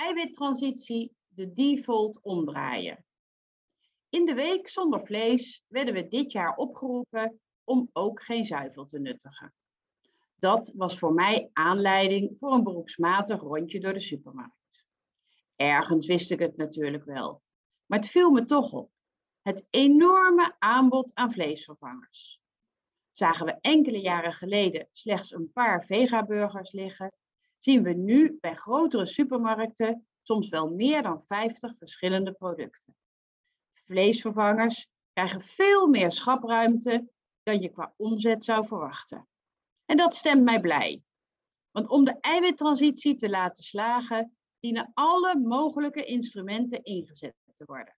eiwittransitie de default omdraaien. In de week zonder vlees werden we dit jaar opgeroepen om ook geen zuivel te nuttigen. Dat was voor mij aanleiding voor een beroepsmatig rondje door de supermarkt. Ergens wist ik het natuurlijk wel, maar het viel me toch op. Het enorme aanbod aan vleesvervangers. Zagen we enkele jaren geleden slechts een paar vegaburgers liggen, zien we nu bij grotere supermarkten soms wel meer dan 50 verschillende producten. Vleesvervangers krijgen veel meer schapruimte dan je qua omzet zou verwachten. En dat stemt mij blij. Want om de eiwittransitie te laten slagen, dienen alle mogelijke instrumenten ingezet te worden.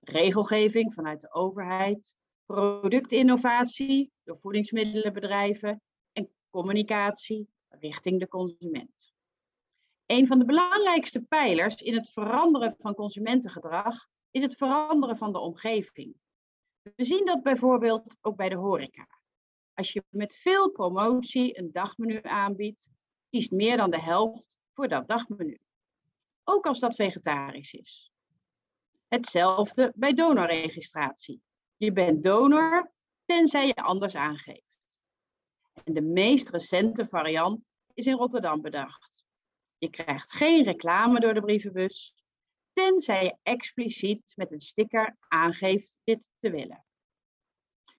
Regelgeving vanuit de overheid, productinnovatie door voedingsmiddelenbedrijven en communicatie richting de consument. Een van de belangrijkste pijlers in het veranderen van consumentengedrag is het veranderen van de omgeving. We zien dat bijvoorbeeld ook bij de horeca. Als je met veel promotie een dagmenu aanbiedt, kiest meer dan de helft voor dat dagmenu. Ook als dat vegetarisch is. Hetzelfde bij donorregistratie. Je bent donor tenzij je anders aangeeft. En de meest recente variant is in Rotterdam bedacht. Je krijgt geen reclame door de brievenbus, tenzij je expliciet met een sticker aangeeft dit te willen.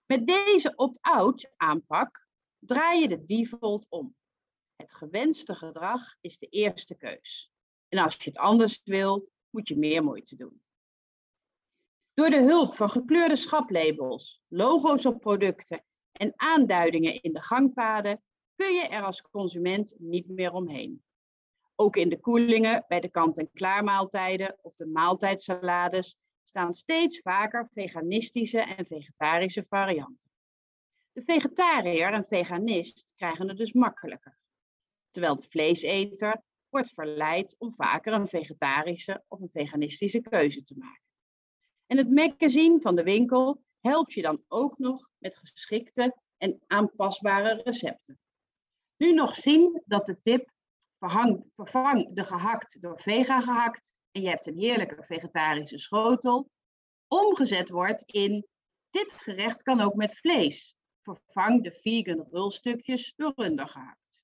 Met deze opt-out aanpak draai je de default om. Het gewenste gedrag is de eerste keus. En als je het anders wil, moet je meer moeite doen. Door de hulp van gekleurde schaplabels, logo's op producten en aanduidingen in de gangpaden kun je er als consument niet meer omheen. Ook in de koelingen, bij de kant-en-klaar maaltijden of de maaltijdsalades staan steeds vaker veganistische en vegetarische varianten. De vegetariër en veganist krijgen het dus makkelijker, terwijl de vleeseter wordt verleid om vaker een vegetarische of een veganistische keuze te maken. En het magazine van de winkel helpt je dan ook nog met geschikte en aanpasbare recepten. Nu nog zien dat de tip vervang de gehakt door vega gehakt en je hebt een heerlijke vegetarische schotel, omgezet wordt in dit gerecht kan ook met vlees. Vervang de vegan rulstukjes door runder gehakt.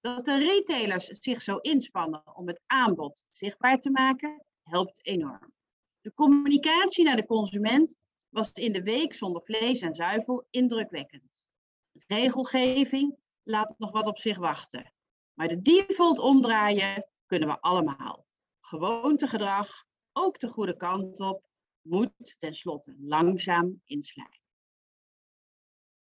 Dat de retailers zich zo inspannen om het aanbod zichtbaar te maken, helpt enorm. De communicatie naar de consument was in de week zonder vlees en zuivel indrukwekkend. Regelgeving laat nog wat op zich wachten. Maar de default omdraaien kunnen we allemaal. Gewoontegedrag, ook de goede kant op, moet tenslotte langzaam inslijten.